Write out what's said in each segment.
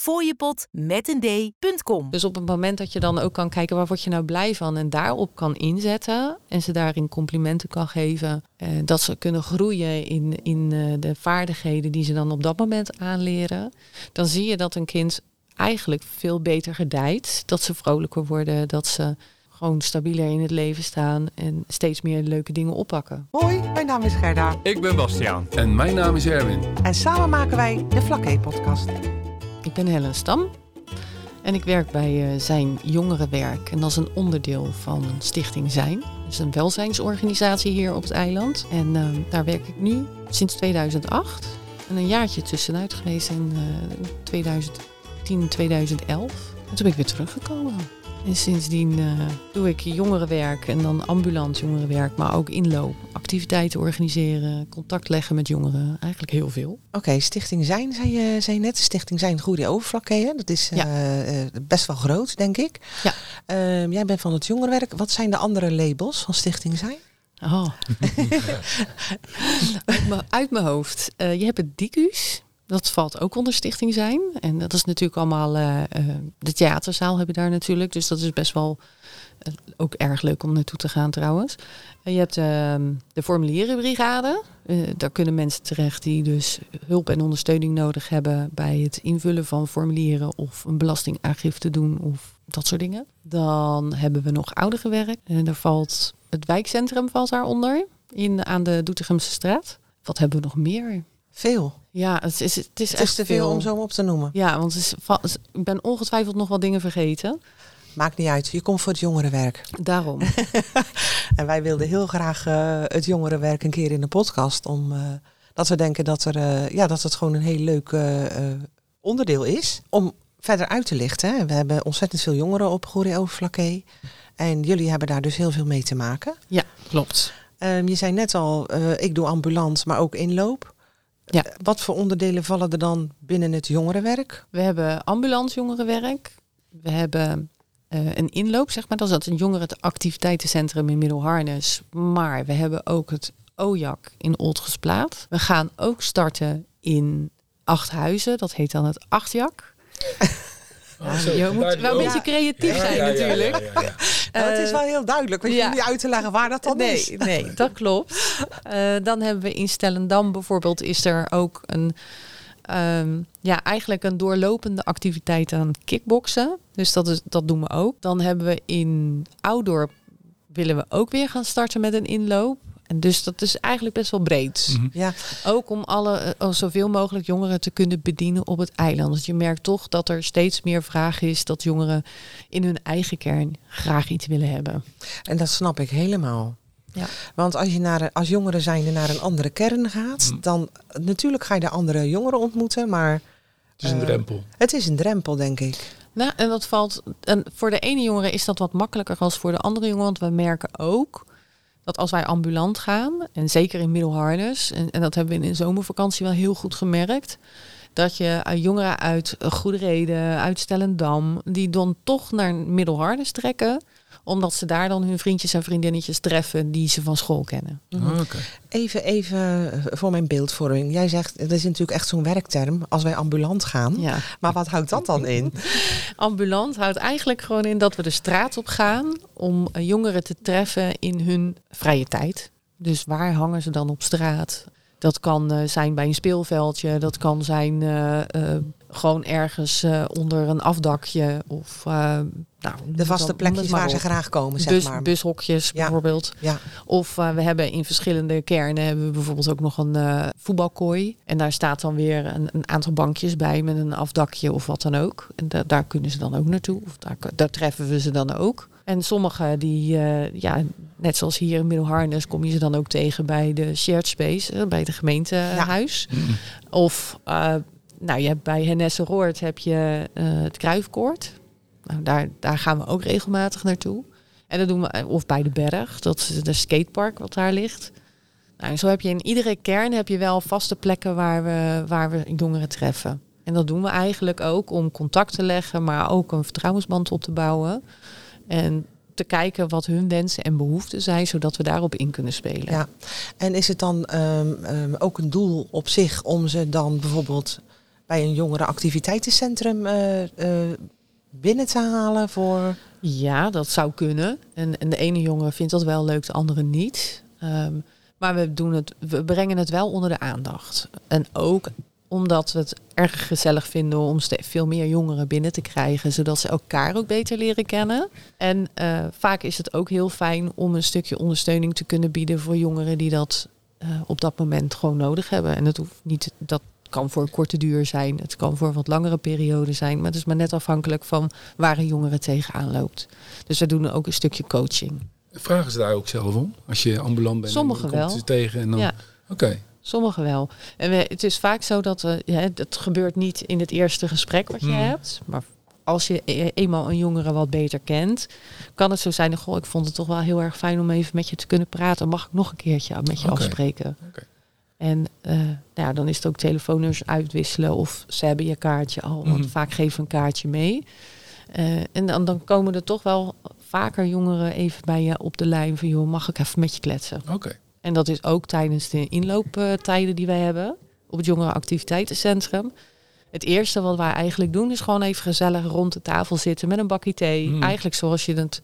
fooiepot met een d.com. Dus op het moment dat je dan ook kan kijken waar word je nou blij van en daarop kan inzetten en ze daarin complimenten kan geven, eh, dat ze kunnen groeien in, in eh, de vaardigheden die ze dan op dat moment aanleren, dan zie je dat een kind eigenlijk veel beter gedijt, dat ze vrolijker worden, dat ze gewoon stabieler in het leven staan en steeds meer leuke dingen oppakken. Hoi, mijn naam is Gerda Ik ben Bastiaan. En mijn naam is Erwin. en samen maken wij de Vlakke-podcast. Ik ben Helen Stam en ik werk bij eh, Zijn Jongerenwerk. En dat is een onderdeel van Stichting Zijn. Dat is een welzijnsorganisatie hier op het eiland. En eh, daar werk ik nu sinds 2008. En een jaartje tussenuit geweest in eh, 2010, 2011. En toen ben ik weer teruggekomen. En sindsdien eh, doe ik jongerenwerk en dan ambulant jongerenwerk, maar ook inloop, activiteiten organiseren, contact leggen met jongeren. Eigenlijk heel veel. Oké, Stichting Zijn, zei je, zei je net. Stichting Zijn Goede Overvlakke, hè? Dat is Ja. eh, eh, best wel groot, denk ik. Ja. Ehm, jij bent van het jongerenwerk. Wat zijn de andere labels van Stichting Zijn? Oh. uit, mijn, hoofd. Je hebt het DICUS. Dat valt ook onder stichting zijn. En dat is natuurlijk allemaal... eh, de theaterzaal hebben daar natuurlijk. Dus dat is best wel eh, ook erg leuk om naartoe te gaan trouwens. En je hebt ehm, de formulierenbrigade. Daar kunnen mensen terecht die dus hulp en ondersteuning nodig hebben... bij het invullen van formulieren of een belastingaangifte doen of dat soort dingen. Dan hebben we nog ouderenwerk. En daar valt het wijkcentrum valt daaronder. In, aan de Doetinchemse straat. Wat hebben we nog meer? Veel. Ja, het is, het is, Het echt is te veel om zo op te noemen. Ja, want het is, ik ben ongetwijfeld nog wat dingen vergeten. Maakt niet uit. Je komt voor het jongerenwerk. Daarom. En wij wilden heel graag eh, het jongerenwerk een keer in de podcast. Om, eh, dat we denken dat, er, eh, ja, dat het gewoon een heel leuk onderdeel is. Om verder uit te lichten. Hè. We hebben ontzettend veel jongeren op Goeree Overflakkee. En jullie hebben daar dus heel veel mee te maken. Ja, klopt. Ehm, je zei net al, ik doe ambulant, maar ook inloop. Ja. Eh, wat voor onderdelen vallen er dan binnen het jongerenwerk? We hebben ambulant jongerenwerk. We hebben eh, een inloop, zeg maar. Dat is dat een jongerenactiviteitencentrum in Middelharnis. Maar we hebben ook het OJAK in Oldgesplaat. We gaan ook starten in Achthuizen. Dat heet dan het Achtjak. Ja, je moet wel een beetje creatief zijn natuurlijk. Nou, het is Eh, wel heel duidelijk, want je hoeft niet uit te leggen waar dat dan nee, is. Nee, dat klopt. Eh, dan hebben we in Stellendam bijvoorbeeld is er ook een ehm, ja, eigenlijk een doorlopende activiteit aan kickboksen. Dus dat, is, dat doen we ook. Dan hebben we in Oudorp willen we ook weer gaan starten met een inloop. En dus dat is eigenlijk best wel breed. Mhm. Ja, Ook om alle, eh, zoveel mogelijk jongeren te kunnen bedienen op het eiland. Want je merkt toch dat er steeds meer vraag is dat jongeren in hun eigen kern graag iets willen hebben. en dat snap ik helemaal. Ja. Want als je naar, als jongeren zijnde naar een andere kern gaat, Mm. dan natuurlijk ga je de andere jongeren ontmoeten, maar Het is een Eh, drempel. het is een drempel, denk ik. Nou, en dat valt. En voor de ene jongere is dat wat makkelijker als voor de andere jongeren. Want we merken ook dat als wij ambulant gaan, en zeker in Middelharnis, en, en dat hebben we in de zomervakantie wel heel goed gemerkt. Dat je eh, jongeren uit Goede Reden, uit Stellendam, die dan toch naar Middelharnis trekken. Omdat ze daar dan hun vriendjes en vriendinnetjes treffen die ze van school kennen. Ah, Oké. Even, even eh, voor mijn beeldvorming. Jij zegt, dat is natuurlijk echt zo'n werkterm, als wij ambulant gaan. Ja. Maar wat houdt dat dan in? Ambulant houdt eigenlijk gewoon in dat we de straat op gaan om eh, jongeren te treffen in hun vrije tijd. Dus waar hangen ze dan op straat? Dat kan eh, zijn bij een speelveldje, dat kan zijn gewoon ergens eh, onder een afdakje of eh, nou, De vaste plekjes waar ze graag komen, zeg Bus, maar. bushokjes Ja. bijvoorbeeld. Ja, Of eh, we hebben in verschillende kernen hebben we bijvoorbeeld ook nog een voetbalkooi. En daar staat dan weer een, een aantal bankjes bij met een afdakje of wat dan ook. En da- daar kunnen ze dan ook naartoe. Of daar, daar treffen we ze dan ook. En sommige die, ja, net zoals hier in Middelharnis, kom je ze dan ook tegen bij de shared space, bij het gemeentehuis. Of nou, je hebt bij Hennesse Roord heb je eh, het Kruifkoord. Nou, daar, daar gaan we ook regelmatig naartoe. En dat doen we, of bij de berg, dat is de skatepark wat daar ligt. Nou, zo heb je in iedere kern heb je wel vaste plekken waar we, waar we jongeren treffen. En dat doen we eigenlijk ook om contact te leggen, maar ook een vertrouwensband op te bouwen. En te kijken wat hun wensen en behoeften zijn, zodat we daarop in kunnen spelen. Ja. En is het dan ehm, ehm, ook een doel op zich om ze dan bijvoorbeeld bij een jongerenactiviteitencentrum eh, eh, binnen te halen voor... Ja, dat zou kunnen. En, en de ene jongen vindt dat wel leuk, de andere niet. Ehm, maar we, doen het, we brengen het wel onder de aandacht. En ook omdat we het erg gezellig vinden om veel meer jongeren binnen te krijgen, zodat ze elkaar ook beter leren kennen. En eh, vaak is het ook heel fijn om een stukje ondersteuning te kunnen bieden voor jongeren die dat op dat moment gewoon nodig hebben. En dat hoeft niet, dat kan voor een korte duur zijn, het kan voor een wat langere periode zijn, maar het is maar net afhankelijk van waar een jongere tegenaan loopt. Dus we doen ook een stukje coaching. Vragen ze daar ook zelf om? Als je ambulant bent, Sommigen en komt wel. ze tegen en dan... Ja. Oké, Sommigen wel. En we, het is vaak zo dat we, ja, het gebeurt niet in het eerste gesprek wat je Hmm. hebt. Maar als je e- eenmaal een jongere wat beter kent, kan het zo zijn. Goh, ik vond het toch wel heel erg fijn om even met je te kunnen praten. Mag ik nog een keertje met je afspreken? En eh, nou ja, dan is het ook telefoonnummers uitwisselen of ze hebben je kaartje al. Want Mhm. vaak geven we een kaartje mee. Eh, en dan, dan komen er toch wel vaker jongeren even bij je op de lijn van joh, mag ik even met je kletsen? oké. En dat is ook tijdens de inlooptijden die wij hebben op het jongerenactiviteitencentrum. Het eerste wat wij eigenlijk doen is gewoon even gezellig rond de tafel zitten met een bakje thee. Mm. Eigenlijk zoals je het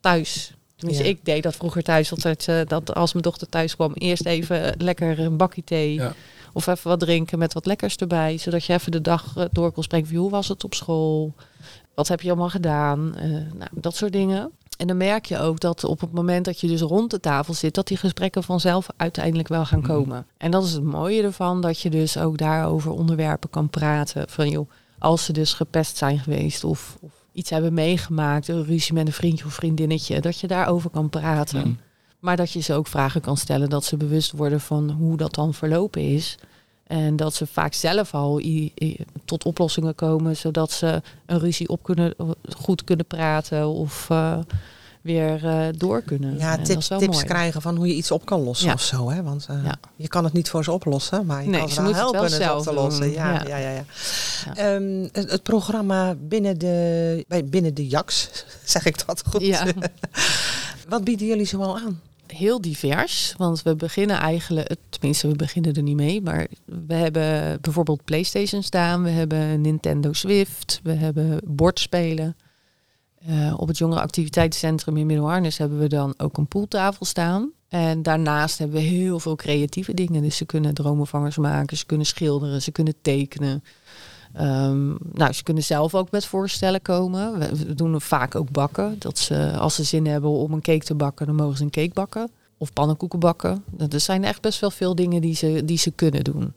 thuis. Tenminste, Ja. ik deed dat vroeger thuis altijd. eh, dat als mijn dochter thuis kwam, eerst even lekker een bakje thee. Ja. Of even wat drinken met wat lekkers erbij. Zodat je even de dag eh, door kon spreken. van, Hoe was het op school? Wat heb je allemaal gedaan? Eh, nou, dat soort dingen. En dan merk je ook dat op het moment dat je dus rond de tafel zit, dat die gesprekken vanzelf uiteindelijk wel gaan Mhm. komen. En dat is het mooie ervan, dat je dus ook daarover onderwerpen kan praten. Van joh, als ze dus gepest zijn geweest of, of iets hebben meegemaakt, een ruzie met een vriendje of vriendinnetje, dat je daarover kan praten. Maar dat je ze ook vragen kan stellen, dat ze bewust worden van hoe dat dan verlopen is. En dat ze vaak zelf al tot oplossingen komen, zodat ze een ruzie op kunnen, goed kunnen praten of eh, weer eh, door kunnen. Ja, tips, tips mooi. krijgen van hoe je iets op kan lossen Ja. of zo. Hè? Want eh, Ja. je kan het niet voor ze oplossen, maar je Nee, kan ze wel moeten het helpen wel het op zelf te lossen. doen. Ja, Ja. ja. Ja. Ehm, het, het programma binnen de, bij, binnen de JAX, zeg ik dat goed? Wat bieden jullie zoal aan? heel divers. Want we beginnen eigenlijk, tenminste, we beginnen er niet mee. Maar we hebben bijvoorbeeld PlayStation staan. We hebben Nintendo Swift. We hebben bordspelen. Eh, op het jongerenactiviteitscentrum in Middelharnis hebben we dan ook een pooltafel staan. En daarnaast hebben we heel veel creatieve dingen. Dus ze kunnen dromenvangers maken, ze kunnen schilderen, ze kunnen tekenen. Ehm, nou, ze kunnen zelf ook met voorstellen komen. We, doen vaak ook bakken. Dat ze, als ze zin hebben om een cake te bakken, dan mogen ze een cake bakken. Of pannenkoeken bakken. Er zijn echt best wel veel dingen die ze, die ze kunnen doen.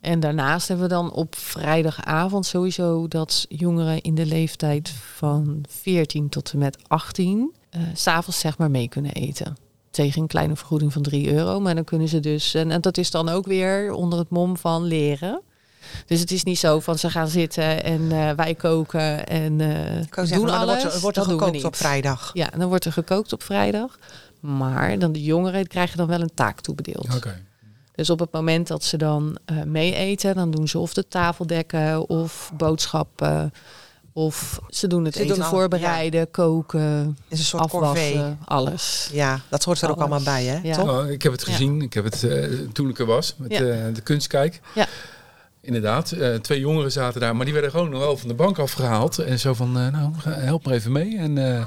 En daarnaast hebben we dan op vrijdagavond sowieso dat jongeren in de leeftijd van 14 tot en met 18 eh, s s'avonds zeg maar mee kunnen eten. Tegen een kleine vergoeding van 3 euro. Maar dan kunnen ze dus, en, en dat is dan ook weer onder het mom van leren. Dus het is niet zo van ze gaan zitten en eh, wij koken en eh kan doen zeggen, alles. dan wordt er, wordt er gekookt op vrijdag. Ja, dan wordt er gekookt op vrijdag. Maar dan de jongeren krijgen dan wel een taak toebedeeld. Oké. Dus op het moment dat ze dan eh mee eten, dan doen ze of de tafel dekken of boodschappen. Of ze doen het Ze eten doen al- voorbereiden, koken, is een soort corvée. afwassen, alles. Ja, dat hoort er ook allemaal bij, hè? Ja. Toch? Nou, ik heb het Ja. gezien. Ik heb het eh, toen ik er was met Ja. eh, de kunstkijk. Ja. Inderdaad, eh, twee jongeren zaten daar, maar die werden gewoon nog wel van de bank afgehaald. En zo van, eh, nou, ga- help maar even mee. En eh,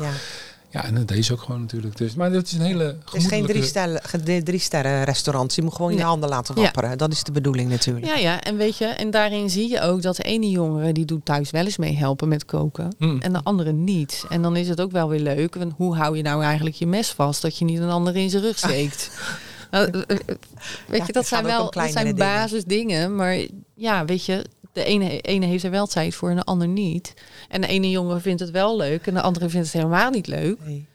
ja. En dat deed ze ook gewoon natuurlijk. Dus, maar dat is een hele Het is geen gemoedelijke... drie sterren, drie sterren restaurant. Je moet gewoon je Nee. handen laten Ja. wapperen. Dat is de bedoeling natuurlijk. Ja, ja, en weet je, en daarin zie je ook dat de ene jongere die doet thuis wel eens mee helpen met koken. Mm. En de andere niet. En dan is het ook wel weer leuk. Want hoe hou je nou eigenlijk je mes vast dat je niet een ander in zijn rug steekt? Nou, eh, eh, weet Ja, je, dat zijn wel dat zijn dingen. basisdingen. Maar ja, weet je, de ene, ene heeft er wel tijd voor en de ander niet. En de ene jongen vindt het wel leuk en de andere vindt het helemaal niet leuk. Nee.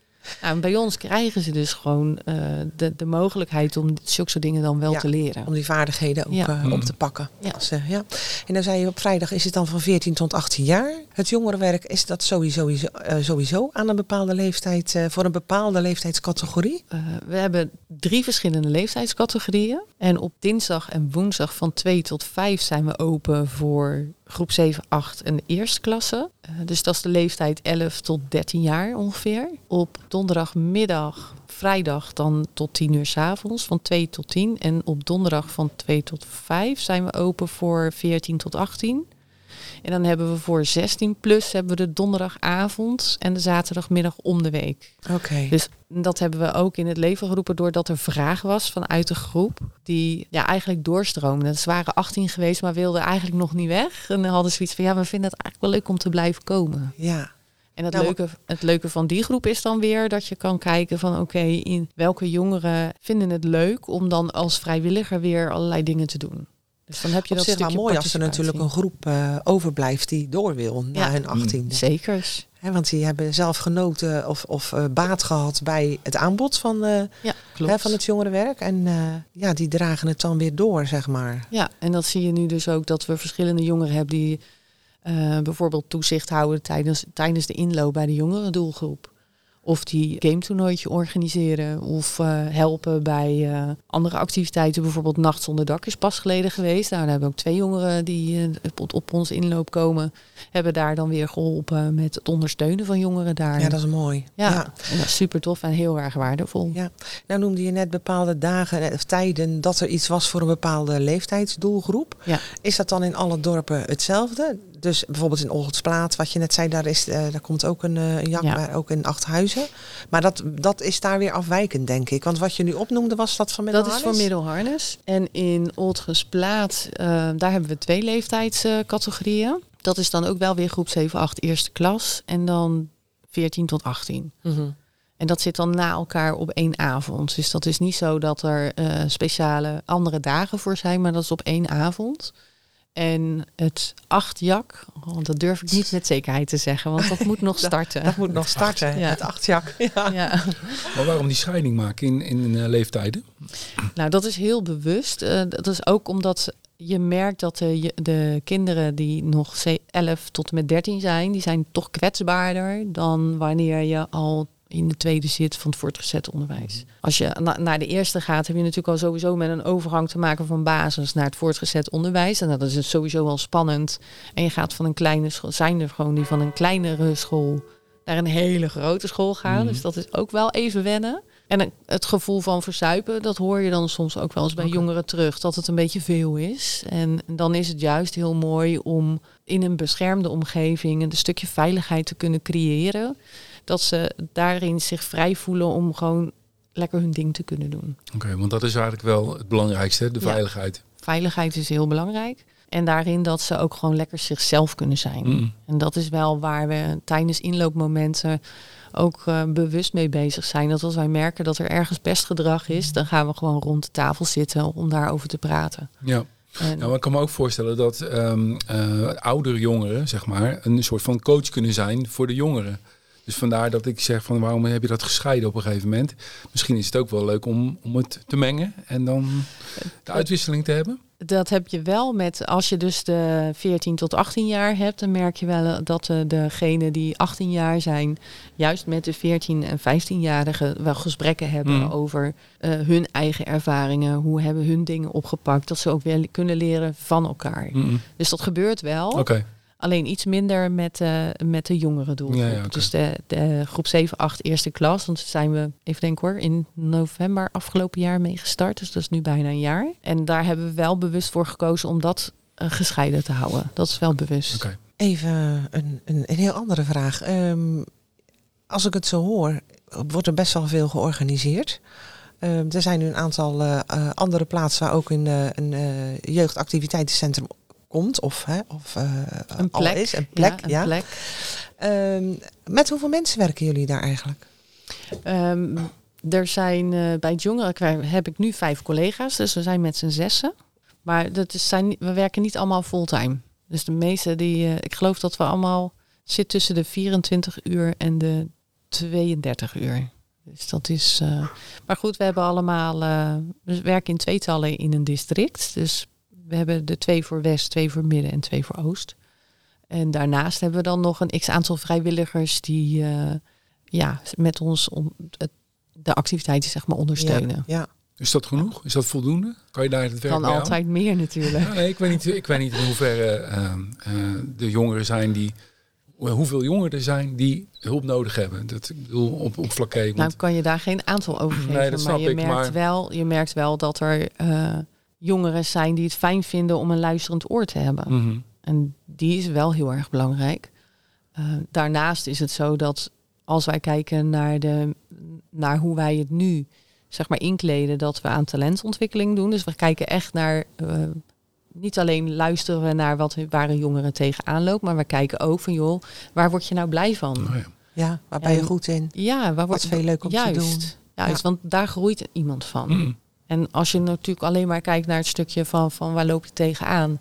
Nou, bij ons krijgen ze dus gewoon eh, de, de mogelijkheid om zulke soort dingen dan wel Ja, te leren. Om die vaardigheden ook Ja. eh, op te pakken. Ja. Eh, ja. En dan zei je op vrijdag is het dan van 14 tot 18 jaar. Het jongerenwerk, is dat sowieso, uh, sowieso aan een bepaalde leeftijd, uh, voor een bepaalde leeftijdscategorie? Uh, we hebben drie verschillende leeftijdscategorieën. En op dinsdag en woensdag van 2 tot 5 zijn we open voor groep 7, 8 en de eerste klasse. dus dat is de leeftijd 11 tot 13 jaar ongeveer. Op donderdagmiddag vrijdag dan tot 10 uur s avonds, van 2 tot 10. En op donderdag van 2 tot 5 zijn we open voor 14 tot 18. En dan hebben we voor 16 plus hebben we de donderdagavond en de zaterdagmiddag om de week. Oké. Dus dat hebben we ook in het leven geroepen doordat er vraag was vanuit de groep die ja, eigenlijk doorstroomde. Ze waren 18 geweest, maar wilden eigenlijk nog niet weg. En dan hadden ze iets van ja, we vinden het eigenlijk wel leuk om te blijven komen. Ja. En het, leuke, het leuke van die groep is dan weer dat je kan kijken van oké, in welke jongeren vinden het leuk om dan als vrijwilliger weer allerlei dingen te doen. Dus dan heb je Op dat zich mooi als er natuurlijk een groep uh, overblijft die door wil na ja. hun achttiende. Mm, zeker. He, want die hebben zelf genoten of, of uh, baat gehad bij het aanbod van, uh, ja, hè, van het jongerenwerk. En ja, die dragen het dan weer door, zeg maar. Ja, en dat zie je nu dus ook dat we verschillende jongeren hebben die bijvoorbeeld toezicht houden tijdens, tijdens de inloop bij de jongerendoelgroep. Of die game toernooitje organiseren. Of uh, helpen bij uh, andere activiteiten. Bijvoorbeeld Nacht zonder dak is pas geleden geweest. Nou, daar hebben ook twee jongeren die uh, op, op ons inloop komen. Hebben daar dan weer geholpen met het ondersteunen van jongeren daar. Ja, dat is mooi. Ja, ja. En dat is super tof en heel erg waardevol. Ja. Nou noemde je net bepaalde dagen of tijden dat er iets was voor een bepaalde leeftijdsdoelgroep. Ja. Is dat dan in alle dorpen hetzelfde? Dus bijvoorbeeld in Olgensplaat, wat je net zei, daar, is, uh, daar komt ook een, uh, een jak, Ja. maar ook in Achthuizen. Maar dat, dat is daar weer afwijkend, denk ik. Want wat je nu opnoemde, was dat van Dat is Middelharnis? voor middelharnis. En in Oldgesplaat, uh, daar hebben we twee leeftijdscategorieën. dat is dan ook wel weer groep 7, 8 eerste klas. En dan 14 tot 18. Mhm. En dat zit dan na elkaar op één avond. Dus dat is niet zo dat er eh, speciale andere dagen voor zijn, maar dat is op één avond. En het achtjak, oh, dat durf ik niet met zekerheid te zeggen, want dat moet nog starten. Dat moet nog starten, Ja. het achtjak. Ja. ja. Maar waarom die scheiding maken in, in eh, leeftijden? Nou, dat is heel bewust. Eh, dat is ook omdat je merkt dat de, de kinderen die nog ze- 11 tot en met 13 zijn, die zijn toch kwetsbaarder dan wanneer je al in de tweede zit van het voortgezet onderwijs. Als je na- naar de eerste gaat, heb je natuurlijk al sowieso met een overgang te maken van basis naar het voortgezet onderwijs. En dat is dus sowieso wel spannend. En je gaat van een kleine school, zijn er gewoon die van een kleinere school naar een hele grote school gaan. Mhm. Dus dat is ook wel even wennen. En het gevoel van verzuipen, dat hoor je dan soms ook wel eens bij jongeren terug, dat het een beetje veel is. En dan is het juist heel mooi om in een beschermde omgeving een stukje veiligheid te kunnen creëren. Dat ze daarin zich vrij voelen om gewoon lekker hun ding te kunnen doen. Oké, want dat is eigenlijk wel het belangrijkste, de Ja. veiligheid. Veiligheid is heel belangrijk. En daarin dat ze ook gewoon lekker zichzelf kunnen zijn. Mm. En dat is wel waar we tijdens inloopmomenten ook eh, bewust mee bezig zijn. Dat als wij merken dat er ergens pestgedrag is, dan gaan we gewoon rond de tafel zitten om daarover te praten. Ja. En, Nou, ik kan me ook voorstellen dat ehm eh, oudere jongeren, zeg maar, een soort van coach kunnen zijn voor de jongeren. Dus vandaar dat ik zeg van waarom heb je dat gescheiden op een gegeven moment? Misschien is het ook wel leuk om, om het te mengen en dan de uitwisseling te hebben. Dat heb je wel met, als je dus de 14 tot 18 jaar hebt, dan merk je wel dat uh, degenen die 18 jaar zijn, juist met de 14 en 15-jarigen wel gesprekken hebben Mm. over eh, hun eigen ervaringen, hoe hebben hun dingen opgepakt, dat ze ook weer kunnen leren van elkaar. Mm-mm. Dus dat gebeurt wel, Oké, alleen iets minder met, eh, met de jongere doelgroep. Ja, ja, oké. Dus de, de groep 7, 8 eerste klas, want daar zijn we, even denken hoor, in november afgelopen jaar mee gestart. Dus dat is nu bijna een jaar. En daar hebben we wel bewust voor gekozen om dat eh, gescheiden te houden. Dat is wel bewust. oké. Even een, een, een heel andere vraag. Ehm, als ik het zo hoor, wordt er best wel veel georganiseerd. Ehm, er zijn nu een aantal eh, andere plaatsen waar ook een, een eh, jeugdactiviteitencentrum komt. Of, hè, of eh, Een al plek. is. Een plek, een ja. plek. Ehm, met hoeveel mensen werken jullie daar eigenlijk? Ehm, er zijn eh, bij het jongerenkwijt heb ik nu vijf collega's, dus we zijn met z'n zessen. Maar dat is, zijn, we werken niet allemaal fulltime. Dus de meeste die, eh, ik geloof dat we allemaal zit tussen de 24 uur en de 32 uur. Dus dat is. maar goed, we hebben allemaal. eh, we werken in tweetallen in een district. Dus we hebben de twee voor West, twee voor Midden en twee voor Oost. En daarnaast hebben we dan nog een x aantal vrijwilligers die eh, ja, met ons om het, de activiteiten zeg maar ondersteunen. Ja, ja. Is dat genoeg? Is dat voldoende? Kan je daar het werk Kan mee altijd meer natuurlijk. Ja, nee, ik, weet niet, ik weet niet in hoeverre eh, eh, de jongeren zijn die... Hoeveel jongeren er zijn die hulp nodig hebben. Dat, ik bedoel, op, op vlakke. Nou kan je daar geen aantal over geven. Nee, dat snap maar je ik, merkt, maar- Wel, je merkt wel dat er eh, jongeren zijn die het fijn vinden om een luisterend oor te hebben. Mhm. En die is wel heel erg belangrijk. Eh, daarnaast is het zo dat als wij kijken naar, de, naar hoe wij het nu zeg maar inkleden, dat we aan talentontwikkeling doen. Dus we kijken echt naar, eh, niet alleen luisteren we naar wat, waar een jongere tegenaan loopt, maar we kijken ook van joh, waar word je nou blij van? Nou ja. ja, waar ben je En- goed in? Ja, waar Wat wordt is veel leuk om juist, te doen. Juist, want daar groeit iemand van. Mhm. En als je natuurlijk alleen maar kijkt naar het stukje van, van waar loop je tegenaan.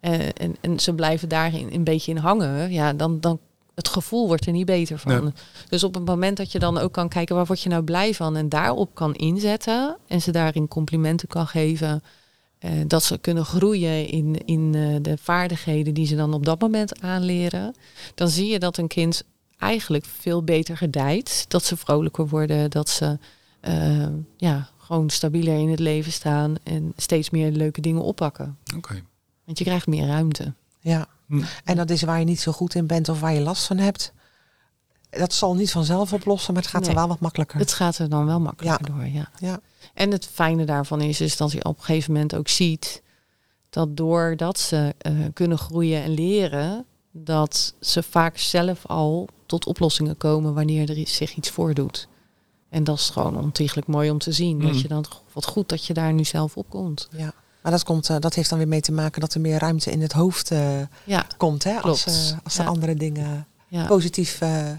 eh en, en ze blijven daarin een beetje in hangen. Ja, dan, dan het gevoel wordt er niet beter van. Nee. Dus op het moment dat je dan ook kan kijken waar word je nou blij van. En daarop kan inzetten. En ze daarin complimenten kan geven. eh, dat ze kunnen groeien in, in eh, de vaardigheden die ze dan op dat moment aanleren. Dan zie je dat een kind eigenlijk veel beter gedijt. Dat ze vrolijker worden. Dat ze ja, gewoon stabieler in het leven staan en steeds meer leuke dingen oppakken. Oké. Want je krijgt meer ruimte. Ja. Hm. En dat is waar je niet zo goed in bent of waar je last van hebt. Dat zal niet vanzelf oplossen, maar het gaat Nee. er wel wat makkelijker. Het gaat er dan wel makkelijker door, ja. Ja. En het fijne daarvan is, is dat je op een gegeven moment ook ziet dat doordat ze eh, kunnen groeien en leren, dat ze vaak zelf al tot oplossingen komen wanneer er zich iets voordoet. En dat is gewoon ontiegelijk mooi om te zien. Mm. Dat je dan, wat goed dat je daar nu zelf op komt. ja. Maar dat, komt, eh, dat heeft dan weer mee te maken dat er meer ruimte in het hoofd eh, Ja, komt. Hè? Als, eh, als er Ja. andere dingen ja. positief... eh,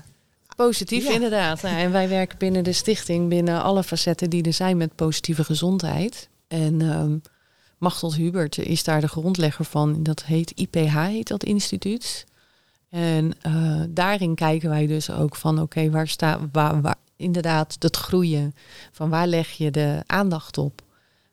Positief, Ja. inderdaad. Nou, en wij werken binnen de stichting, binnen alle facetten die er zijn met positieve gezondheid. En ehm Machteld Hubert is daar de grondlegger van. Dat heet IPH, heet dat instituut. En eh, daarin kijken wij dus ook van, oké, waar staat, waar, waar, inderdaad, het groeien. Van waar leg je de aandacht op?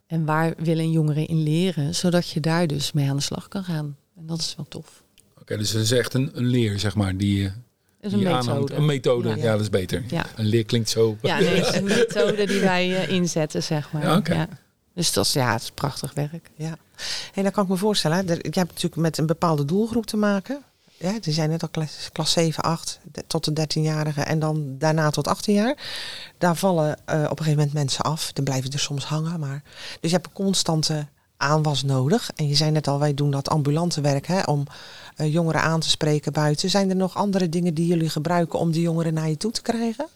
En waar willen jongeren in leren, zodat je daar dus mee aan de slag kan gaan. En dat is wel tof. Oké, dus het is echt een, een leer, zeg maar, die, eh, Dat is een je aanhangt. methode. Een methode, ja. Ja. dat is beter. Ja. Een leer klinkt zo... Ja, nee, het is een methode die wij eh, inzetten, zeg maar. Ja, oké. Dus dat is, ja, het is prachtig werk. ja. En dan kan ik me voorstellen, hè, je hebt natuurlijk met een bepaalde doelgroep te maken. Ja, er zijn net al klas, klas 7, 8 de- tot de 13-jarigen en dan daarna tot 18 jaar. Daar vallen eh, op een gegeven moment mensen af. Dan blijven er soms hangen. Maar... Dus je hebt een constante aanwas nodig. En je zei net al, wij doen dat ambulante werk hè, om eh, jongeren aan te spreken buiten. Zijn er nog andere dingen die jullie gebruiken om die jongeren naar je toe te krijgen?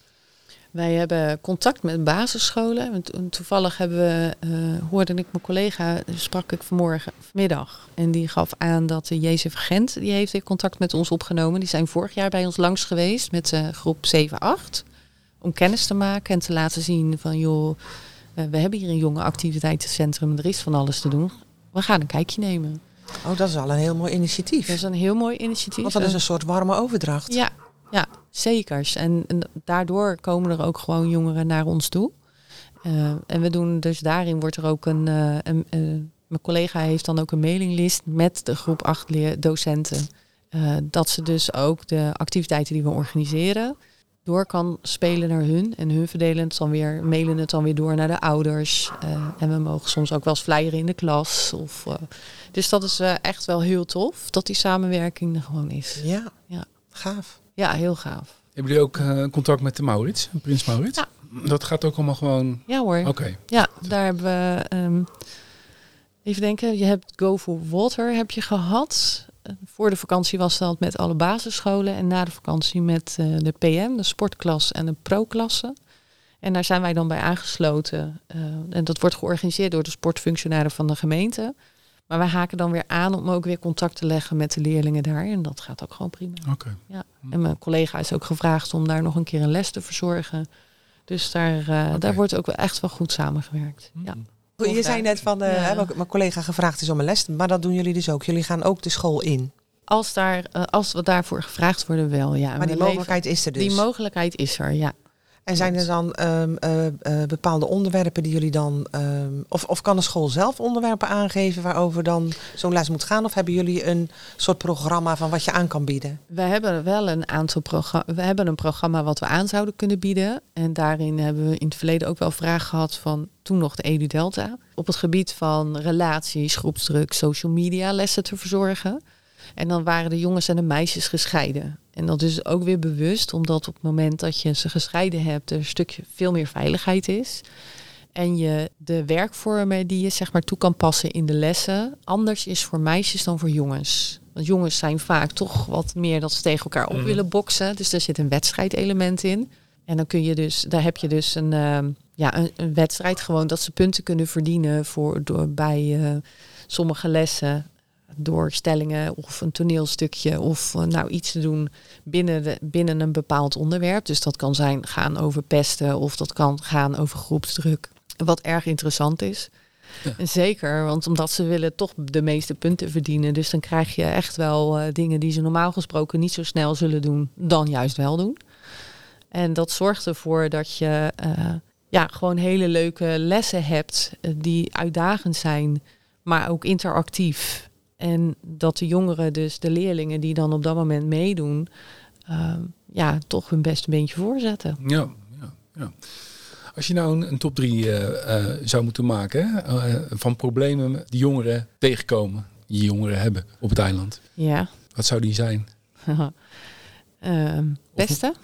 Wij hebben contact met basisscholen. To- toevallig hebben we, eh, hoorde ik mijn collega, sprak ik vanmorgen, vanmiddag. En die gaf aan dat de JCV Gent, die heeft contact met ons opgenomen. Die zijn vorig jaar bij ons langs geweest met eh, groep 7-8. Om kennis te maken en te laten zien van, joh, eh, we hebben hier een jonge activiteitencentrum. Er is van alles te doen. We gaan een kijkje nemen. Oh, dat is al een heel mooi initiatief. Dat is een heel mooi initiatief. Want dat is En- een soort warme overdracht. Ja, ja zekers. En, en daardoor komen er ook gewoon jongeren naar ons toe. Eh, en we doen dus daarin wordt er ook een, eh, een eh, mijn collega heeft dan ook een mailinglist met de groep 8 leer- docenten. Dat ze dus ook de activiteiten die we organiseren door kan spelen naar hun. En hun verdelen het dan weer, mailen het dan weer door naar de ouders. En we mogen soms ook wel eens flyeren in de klas. Of, dus dat is echt wel heel tof dat die samenwerking er gewoon is. Ja, Ja. gaaf. Ja, heel gaaf. Hebben jullie ook eh, contact met de Maurits, Prins Maurits? Ja. Dat gaat ook allemaal gewoon... Ja hoor. Oké. Ja, daar hebben we... ehm, even denken, je hebt Go for Water heb je gehad. Eh, Voor de vakantie was dat met alle basisscholen. En na de vakantie met eh, de PM, de sportklas en de pro-klasse. En daar zijn wij dan bij aangesloten. En dat wordt georganiseerd door de sportfunctionaren van de gemeente. Maar wij haken dan weer aan om ook weer contact te leggen met de leerlingen daar. En dat gaat ook gewoon prima. Oké. En mijn collega is ook gevraagd om daar nog een keer een les te verzorgen. Dus daar, eh, daar wordt ook wel echt wel goed samengewerkt. Ja. Je zei net van, eh, Ja. mijn- collega gevraagd is om een les, maar dat doen jullie dus ook. Jullie gaan ook de school in. Als, daar, eh, als we daarvoor gevraagd worden, wel. Ja. Maar die leven- mogelijkheid is er dus. Die mogelijkheid is er, ja. En zijn er dan ehm, eh, eh, bepaalde onderwerpen die jullie dan. ehm, of, of kan de school zelf onderwerpen aangeven waarover dan zo'n les moet gaan? Of hebben jullie een soort programma van wat je aan kan bieden? We hebben wel een aantal programma's. We hebben een programma wat we aan zouden kunnen bieden. En daarin hebben we in het verleden ook wel vragen gehad van toen nog de Edu Delta. Op het gebied van relaties, groepsdruk, social media lessen te verzorgen. En dan waren de jongens en de meisjes gescheiden. En dat is ook weer bewust, omdat op het moment dat je ze gescheiden hebt, er een stukje veel meer veiligheid is. En je de werkvormen die je zeg maar toe kan passen in de lessen anders is voor meisjes dan voor jongens. Want jongens zijn vaak toch wat meer dat ze tegen elkaar op Mhm. willen boksen. Dus daar zit een wedstrijdelement in. En dan kun je dus, daar heb je dus een, ehm, ja, een, een wedstrijd gewoon dat ze punten kunnen verdienen voor, door, bij eh, sommige lessen. Door stellingen of een toneelstukje of eh, nou iets te doen binnen, de, binnen een bepaald onderwerp. Dus dat kan zijn gaan over pesten of dat kan gaan over groepsdruk. Wat erg interessant is. Ja. Zeker, want omdat ze willen toch de meeste punten verdienen. Dus dan krijg je echt wel eh, dingen die ze normaal gesproken niet zo snel zullen doen, dan juist wel doen. En dat zorgt ervoor dat je eh, ja, gewoon hele leuke lessen hebt die uitdagend zijn, maar ook interactief. En dat de jongeren, dus de leerlingen die dan op dat moment meedoen, ehm, ja, toch hun beste beentje voorzetten. Ja, ja, ja. Als je nou een, een top 3 zou moeten maken hè, eh, van problemen die jongeren tegenkomen, die jongeren hebben op het eiland, Ja. wat zou die zijn? Ehm, beste,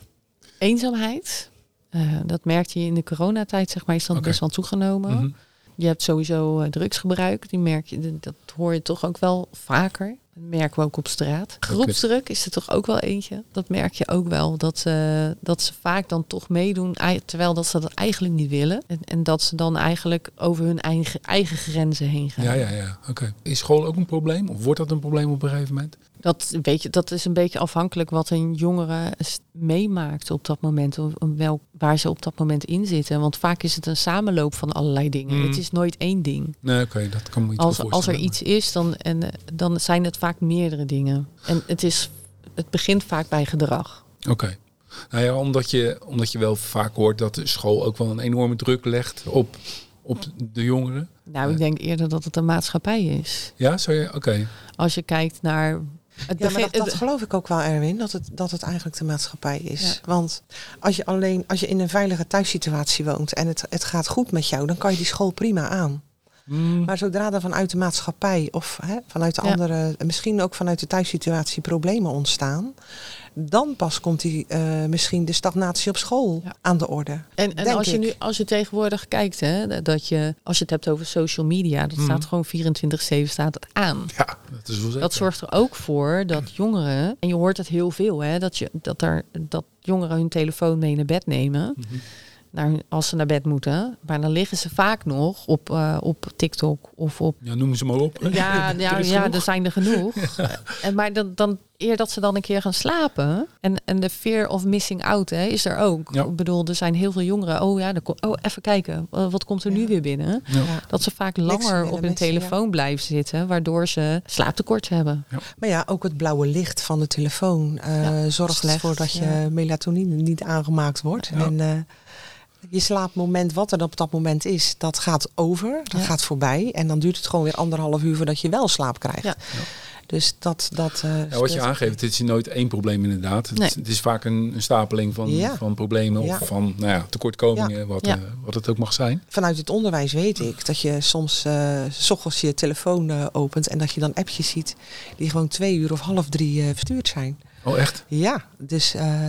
eenzaamheid. Eh, dat merkte je in de coronatijd, zeg maar, is dat Oké. best wel toegenomen. Mhm. Je hebt sowieso eh, drugsgebruik, die merk je, dat hoor je toch ook wel vaker. Dat merken we ook op straat. Groepsdruk is er toch ook wel eentje. Dat merk je ook wel, dat, eh, dat ze vaak dan toch meedoen, terwijl dat ze dat eigenlijk niet willen. En, en dat ze dan eigenlijk over hun eigen, eigen grenzen heen gaan. Ja, ja, ja. Oké. Is school ook een probleem? Of wordt dat een probleem op een gegeven moment? Dat, weet je, dat is een beetje afhankelijk wat een jongere meemaakt op dat moment. Of wel, waar ze op dat moment in zitten. Want vaak is het een samenloop van allerlei dingen. Mm. Het is nooit één ding. Nee, oké, dat kan me Als, als er iets is, dan, en, eh, dan zijn het vaak meerdere dingen. En het, is, het begint vaak bij gedrag. Oké. Nou ja, omdat je, omdat je wel vaak hoort dat de school ook wel een enorme druk legt op, op de jongeren. Nou, ik denk eerder dat het een maatschappij is. Ja, je? Oké. Als je kijkt naar... Het Ja, dat, dat geloof ik ook wel, Erwin, dat het, dat het eigenlijk de maatschappij is. Ja. Want als je alleen als je in een veilige thuissituatie woont en het, het gaat goed met jou, dan kan je die school prima aan. Mm, Maar zodra er vanuit de maatschappij of hè, vanuit de Ja. andere, misschien ook vanuit de thuissituatie problemen ontstaan, dan pas komt die eh, misschien de stagnatie op school Ja. aan de orde. En, en als je ik. nu, als je tegenwoordig kijkt, hè, dat je, als je het hebt over social media, dat Mhm. staat gewoon 24-7 staat het aan. ja, dat is wel zeker. Dat zorgt er ook voor dat jongeren, en je hoort het heel veel, hè, dat, je, dat, er, dat jongeren hun telefoon mee naar bed nemen. Mhm. Naar, hun- als ze naar bed moeten. Maar dan liggen ze vaak nog op, eh, op TikTok of op. Ja, noem ze maar op. Ja, ja, ja er zijn er genoeg. En, maar dan, dan eer dat ze dan een keer gaan slapen. En, en de fear of missing out hè, is er ook. Ja. Ik bedoel, er zijn heel veel jongeren. Oh ja, er ko- oh, even kijken. Wat komt er nu weer binnen? Ja. Ja. Dat ze vaak langer op hun missen, ja. telefoon blijven zitten. Waardoor ze slaaptekort hebben. Maar ja, ook het blauwe licht van de telefoon eh, Ja, zorgt ervoor dat je ja. melatonine niet aangemaakt wordt. Ja. En eh, je slaapmoment, wat er op dat moment is, dat gaat over, dat Ja. gaat voorbij. En dan duurt het gewoon weer anderhalf uur voordat je wel slaap krijgt. Ja. Dus dat... dat eh, Ja, wat je aangeeft, het is nooit één probleem inderdaad. Het, Nee. het is vaak een, een stapeling van, Ja. van problemen of Ja. van nou ja, tekortkomingen, Wat, Ja. eh, wat het ook mag zijn. Vanuit het onderwijs weet ik dat je soms eh, s ochtends je telefoon opent en dat je dan appjes ziet die gewoon twee uur of half drie eh, verstuurd zijn. Oh, echt? Ja, dus eh,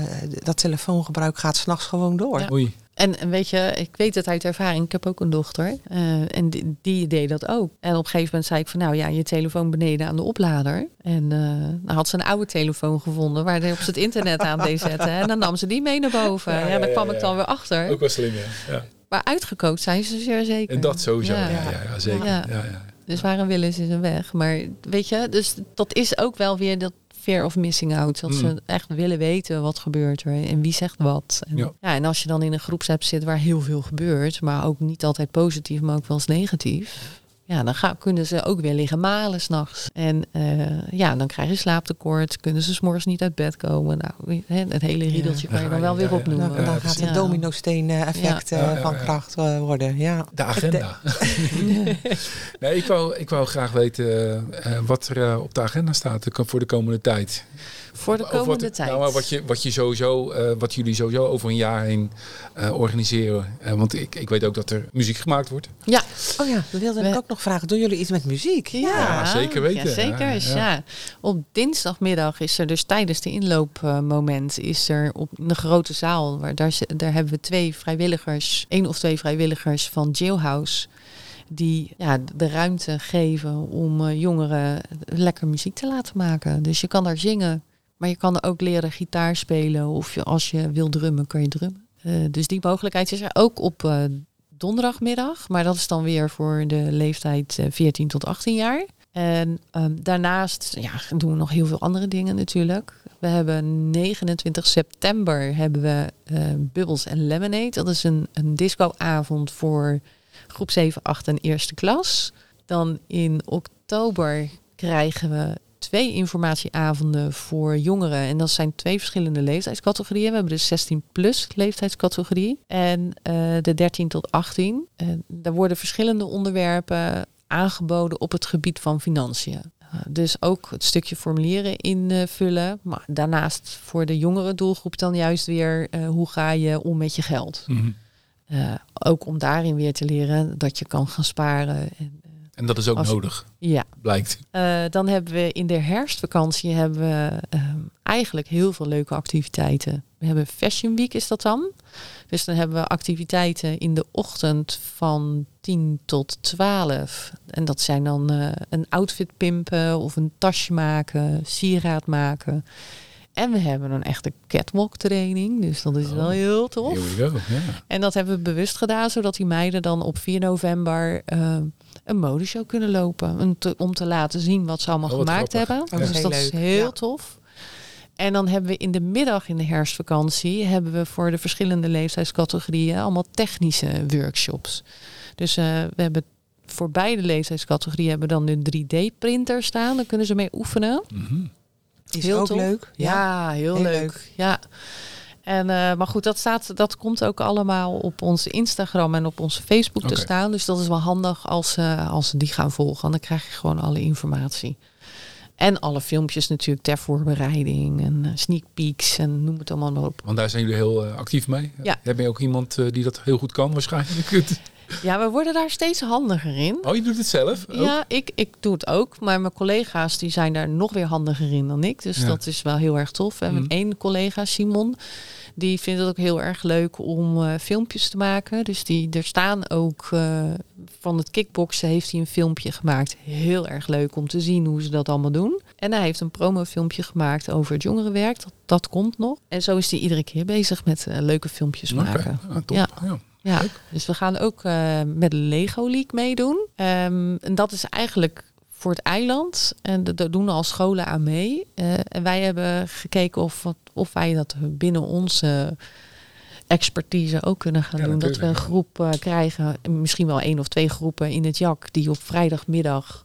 dat telefoongebruik gaat s'nachts gewoon door. Ja. Oei. En, weet je, ik weet het uit ervaring. Ik heb ook een dochter. eh, en die, die deed dat ook. En op een gegeven moment zei ik van nou ja, je telefoon beneden aan de oplader. En eh dan had ze een oude telefoon gevonden waar hij op het internet aan deed zetten. En dan nam ze die mee naar boven. Ja, Ja, ja, daar kwam ja. ik dan weer achter. Ook wel slim, ja. Maar uitgekookt zijn ze zeer zeker. En dat sowieso, ja, zeker. Ja. Ja. Ja, Dus waar een wil is, is een weg. Maar weet je, dus dat is ook wel weer dat fear of missing out. Dat Mm. ze echt willen weten wat gebeurt er en wie zegt wat. En, Ja. ja. en als je dan in een groepsapp zit waar heel veel gebeurt, maar ook niet altijd positief, maar ook wel eens negatief. Ja, dan gaan, kunnen ze ook weer liggen malen s'nachts. En uh, ja, dan krijg je slaaptekort. Kunnen ze s'morgens niet uit bed komen. Nou, het hele riedeltje kan je dan wel weer opnoemen. Dan, dan gaat het domino-steen effect van kracht worden. Ja. De agenda. nee, ik wou, ik wou graag weten wat er op de agenda staat voor de komende tijd. Voor de komende wat, tijd. Nou, wat, je, wat, je sowieso, uh, wat jullie sowieso over een jaar heen uh, organiseren. Uh, want ik, ik weet ook dat er muziek gemaakt wordt. Ja. Oh ja, we wilden ik ook nog vragen. Doen jullie iets met muziek? Ja, ja zeker weten. Ja, zeker. Ja, ja. Op dinsdagmiddag is er dus tijdens de inloopmoment is er op de grote zaal. Waar daar, daar hebben we twee vrijwilligers, één of twee vrijwilligers van Jailhouse die ja, de ruimte geven om uh, jongeren lekker muziek te laten maken. Dus je kan daar zingen, maar je kan er ook leren gitaar spelen of je, als je wil drummen, kan je drummen. Uh, dus die mogelijkheid is er ook op uh, donderdagmiddag, maar dat is dan weer voor de leeftijd 14 tot 18 jaar. En um, daarnaast ja, doen we nog heel veel andere dingen natuurlijk. We hebben 29 september hebben we uh, Bubbles en Lemonade. Dat is een, een discoavond voor groep 7, 8 en eerste klas. Dan in oktober krijgen we twee informatieavonden voor jongeren. En dat zijn twee verschillende leeftijdscategorieën. We hebben de 16 plus leeftijdscategorie en uh, de 13 tot 18. En daar worden verschillende onderwerpen aangeboden op het gebied van financiën. Uh, dus ook het stukje formulieren invullen. Maar daarnaast voor de jongere doelgroep dan juist weer uh, hoe ga je om met je geld. Mm -hmm. Uh, ook om daarin weer te leren dat je kan gaan sparen. En, uh, en dat is ook als, nodig, ja. blijkt. Uh, dan hebben we in de herfstvakantie hebben we eigenlijk heel veel leuke activiteiten. We hebben Fashion Week is dat dan. Dus dan hebben we activiteiten in de ochtend van 10 tot 12. En dat zijn dan een outfit pimpen of een tasje maken, sieraad maken. En we hebben een echte catwalk training. Dus dat is oh, wel heel tof. Here we go, yeah. En dat hebben we bewust gedaan, zodat die meiden dan op 4 november uh, een modeshow kunnen lopen. Te, om te laten zien wat ze allemaal oh, gemaakt grappig. hebben. Ja. Dus dat is heel ja. tof. En dan hebben we in de middag in de herfstvakantie hebben we voor de verschillende leeftijdscategorieën allemaal technische workshops. Dus uh, we hebben voor beide leeftijdscategorieën hebben we dan een 3D-printer staan. Daar kunnen ze mee oefenen. Mm -hmm. Is heel ook tof. leuk. Ja, ja heel, heel, leuk. leuk. Ja. En, uh, maar goed, dat, staat, dat komt ook allemaal op onze Instagram en op onze Facebook te staan. Dus dat is wel handig als, uh, als ze die gaan volgen. Dan krijg je gewoon alle informatie. En alle filmpjes natuurlijk ter voorbereiding en uh, sneak peeks en noem het allemaal maar op. Want daar zijn jullie heel uh, actief mee. Ja. Heb je ook iemand uh, die dat heel goed kan waarschijnlijk? Ja, we worden daar steeds handiger in. Oh, je doet het zelf? Ook? Ja, ik, ik doe het ook. Maar mijn collega's die zijn daar nog weer handiger in dan ik. Dus Ja. dat is wel heel erg tof. En Mhm. met één collega, Simon, die vindt het ook heel erg leuk om eh, filmpjes te maken. Dus die, er staan ook eh, van het kickboksen heeft hij een filmpje gemaakt. Heel erg leuk om te zien hoe ze dat allemaal doen. En hij heeft een promofilmpje gemaakt over het jongerenwerk. Dat, dat komt nog. En zo is hij iedere keer bezig met eh, leuke filmpjes maken. ah, top. Ja. Ja. Ja, dus we gaan ook uh, met Lego League meedoen. Um, en dat is eigenlijk voor het eiland. En daar doen al scholen aan mee. Uh, en wij hebben gekeken of, of wij dat binnen onze expertise ook kunnen gaan Ja, doen. Dat we een groep uh, krijgen, misschien wel één of twee groepen in het JAK, die op vrijdagmiddag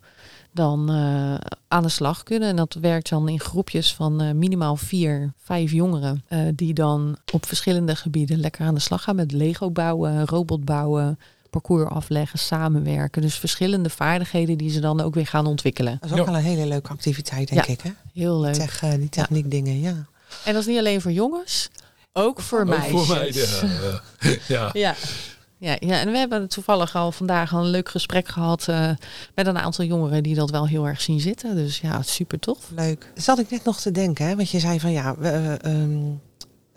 dan uh, aan de slag kunnen. En dat werkt dan in groepjes van uh, minimaal vier, vijf jongeren. Uh, die dan op verschillende gebieden lekker aan de slag gaan met Lego bouwen, robot bouwen, parcours afleggen, samenwerken. Dus verschillende vaardigheden die ze dan ook weer gaan ontwikkelen. Dat is ook wel een hele leuke activiteit, denk Ja. ik. Hè? Heel leuk. Tech, eh, die techniek dingen, ja. En dat is niet alleen voor jongens, ook voor Ook meisjes. voor meiden. ja. ja. Ja. Ja, en we hebben toevallig al vandaag al een leuk gesprek gehad uh, met een aantal jongeren die dat wel heel erg zien zitten. Dus ja, super tof. Leuk. Zat ik net nog te denken, hè? want je zei van ja, we, uh, um,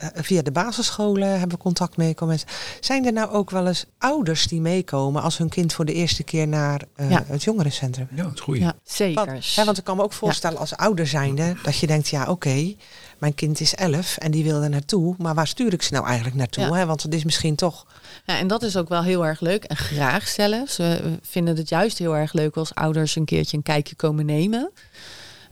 uh, via de basisscholen hebben we contact meekomen. Zijn er nou ook wel eens ouders die meekomen als hun kind voor de eerste keer naar uh, Ja. het jongerencentrum? ja, dat is goed. Ja, zeker. Want, hè, want ik kan me ook voorstellen als ouder zijnde dat je denkt, ja oké, mijn kind is elf en die wil er naartoe, maar waar stuur ik ze nou eigenlijk naartoe? Ja. Hè? Want het is misschien toch Ja, en dat is ook wel heel erg leuk en graag zelfs. We vinden het juist heel erg leuk als ouders een keertje een kijkje komen nemen.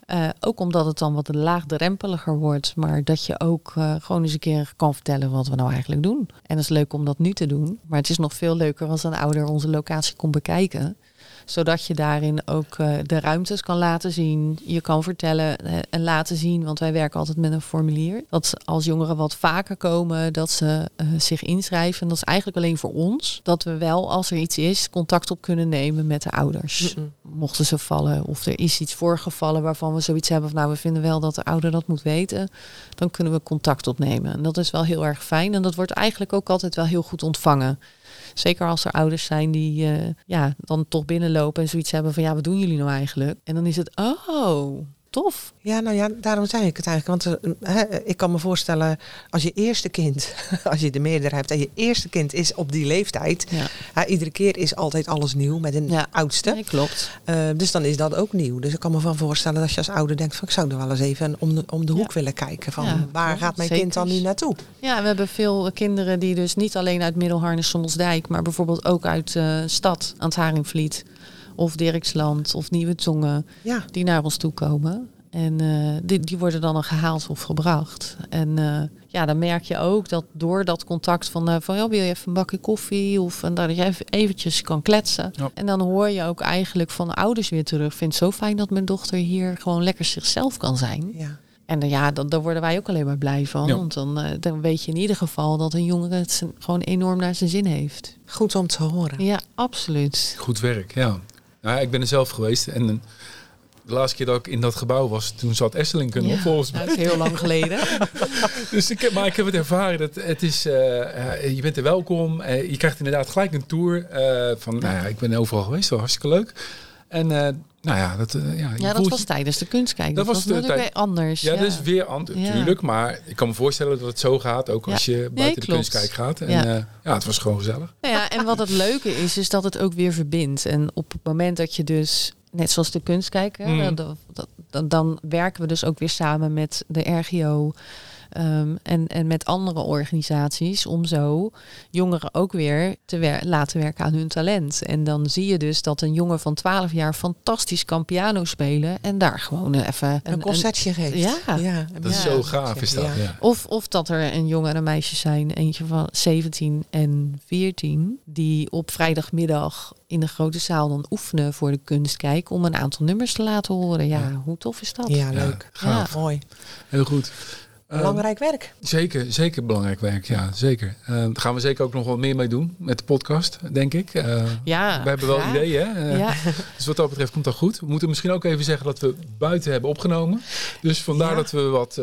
Uh, ook omdat het dan wat laagdrempeliger wordt, maar dat je ook uh, gewoon eens een keer kan vertellen wat we nou eigenlijk doen. En het is leuk om dat nu te doen, maar het is nog veel leuker als een ouder onze locatie komt bekijken. Zodat je daarin ook uh, de ruimtes kan laten zien. Je kan vertellen uh, en laten zien, want wij werken altijd met een formulier. Dat als jongeren wat vaker komen, dat ze uh, zich inschrijven. En dat is eigenlijk alleen voor ons. Dat we wel, als er iets is, contact op kunnen nemen met de ouders. Mm -mm. Mochten ze vallen of er is iets voorgevallen waarvan we zoiets hebben van nou, we vinden wel dat de ouder dat moet weten. Dan kunnen we contact opnemen. En dat is wel heel erg fijn. En dat wordt eigenlijk ook altijd wel heel goed ontvangen. Zeker als er ouders zijn die uh, ja, dan toch binnenlopen en zoiets hebben van ja, wat doen jullie nou eigenlijk? En dan is het, oh, tof. Ja, nou ja, daarom zei ik het eigenlijk. Want hè, ik kan me voorstellen, als je eerste kind, als je de meerdere hebt en je eerste kind is op die leeftijd, ja. iedere keer is altijd alles nieuw met een ja. oudste. Nee, klopt. Uh, dus dan is dat ook nieuw. Dus ik kan me van voorstellen dat je als ouder denkt van ik zou er wel eens even om de, om de hoek ja. willen kijken van waar gaat mijn Zeker. kind dan nu naartoe? Ja, we hebben veel kinderen die dus niet alleen uit Middelharnis Sommelsdijk, maar bijvoorbeeld ook uit uh, stad aan het Haringvliet of Dirksland of Nieuwe Tongen, ja. die naar ons toe komen. En uh, die, die, worden dan gehaald of gebracht. En uh, ja, dan merk je ook dat door dat contact van, uh, van ja, wil je even een bakje koffie of en dat je even eventjes kan kletsen. Ja. En dan hoor je ook eigenlijk van de ouders weer terug. Vind het zo fijn dat mijn dochter hier gewoon lekker zichzelf kan zijn. Ja. En ja, dan, daar worden wij ook alleen maar blij van. Ja. Want dan, dan weet je in ieder geval dat een jongere het gewoon enorm naar zijn zin heeft. Goed om te horen. Ja, absoluut. Goed werk, ja. Nou, ik ben er zelf geweest en de laatste keer dat ik in dat gebouw was, toen zat Esselink nog, ja, volgens mij. Dat is heel lang geleden. dus ik heb, maar ik heb het ervaren. Dat het is, uh, uh, je bent er welkom. Uh, je krijgt inderdaad gelijk een tour. van, nou ja, ik ben overal geweest. Was hartstikke leuk. En nou ja, dat, ja, ja, dat was tijdens de kunstkijk. Dat, dat was, natuurlijk tijd... weer anders. Ja, ja, dat is weer anders, natuurlijk. Maar ik kan me voorstellen dat het zo gaat, ook als je buiten nee, de kunstkijk gaat. En ja. ja, het was gewoon gezellig. Nou ja, en wat het leuke is, is dat het ook weer verbindt. En op het moment dat je dus net zoals de kunstkijker, mm. dan, dan, dan, werken we dus ook weer samen met de RGO um, en, en met andere organisaties om zo jongeren ook weer te wer laten werken aan hun talent. En dan zie je dus dat een jongen van 12 jaar fantastisch kan piano spelen en daar gewoon even een, een concertje een, geeft. Ja, ja dat is zo gaaf is dat. Ja. Of, of dat er een jongen en een meisje zijn, eentje van 17 en 14, die op vrijdagmiddag in de grote zaal dan oefenen voor de kunstkijk om een aantal nummers te laten horen. Ja, ja. hoe tof is dat? Ja, leuk. Ja, mooi. Heel goed. Belangrijk werk. Zeker, zeker belangrijk werk, ja, zeker. Uh, daar gaan we zeker ook nog wat meer mee doen met de podcast, denk ik. Uh, ja, we hebben wel ideeën, hè? Ja. Dus wat dat betreft komt dat goed. We moeten misschien ook even zeggen dat we buiten hebben opgenomen. Dus vandaar dat we wat...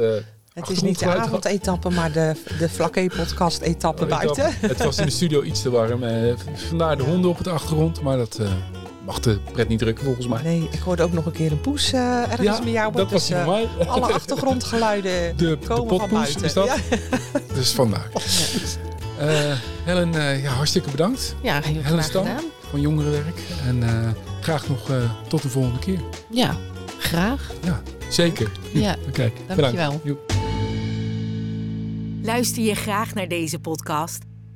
Het is niet de avondetappe, maar de, de vlakke-podcast-etappe buiten. Het was in de studio iets te warm. eh, vandaar de honden op het achtergrond, maar dat eh, mag de pret niet drukken volgens mij. Nee, ik hoorde ook nog een keer een poes eh, ergens Ja, bij jou. dat was dus, van mij. eh, alle achtergrondgeluiden De, de komen van potpoes buiten. is dat. Ja. Dus vandaar. Eh, Helen, eh, ja, hartstikke bedankt Ja, heel Helen graag Stam gedaan. van Jongerenwerk. En eh, graag nog eh, tot de volgende keer. Ja, graag. Ja, zeker. Ja, Oké, dankjewel. bedankt. Joep. Luister je graag naar deze podcast?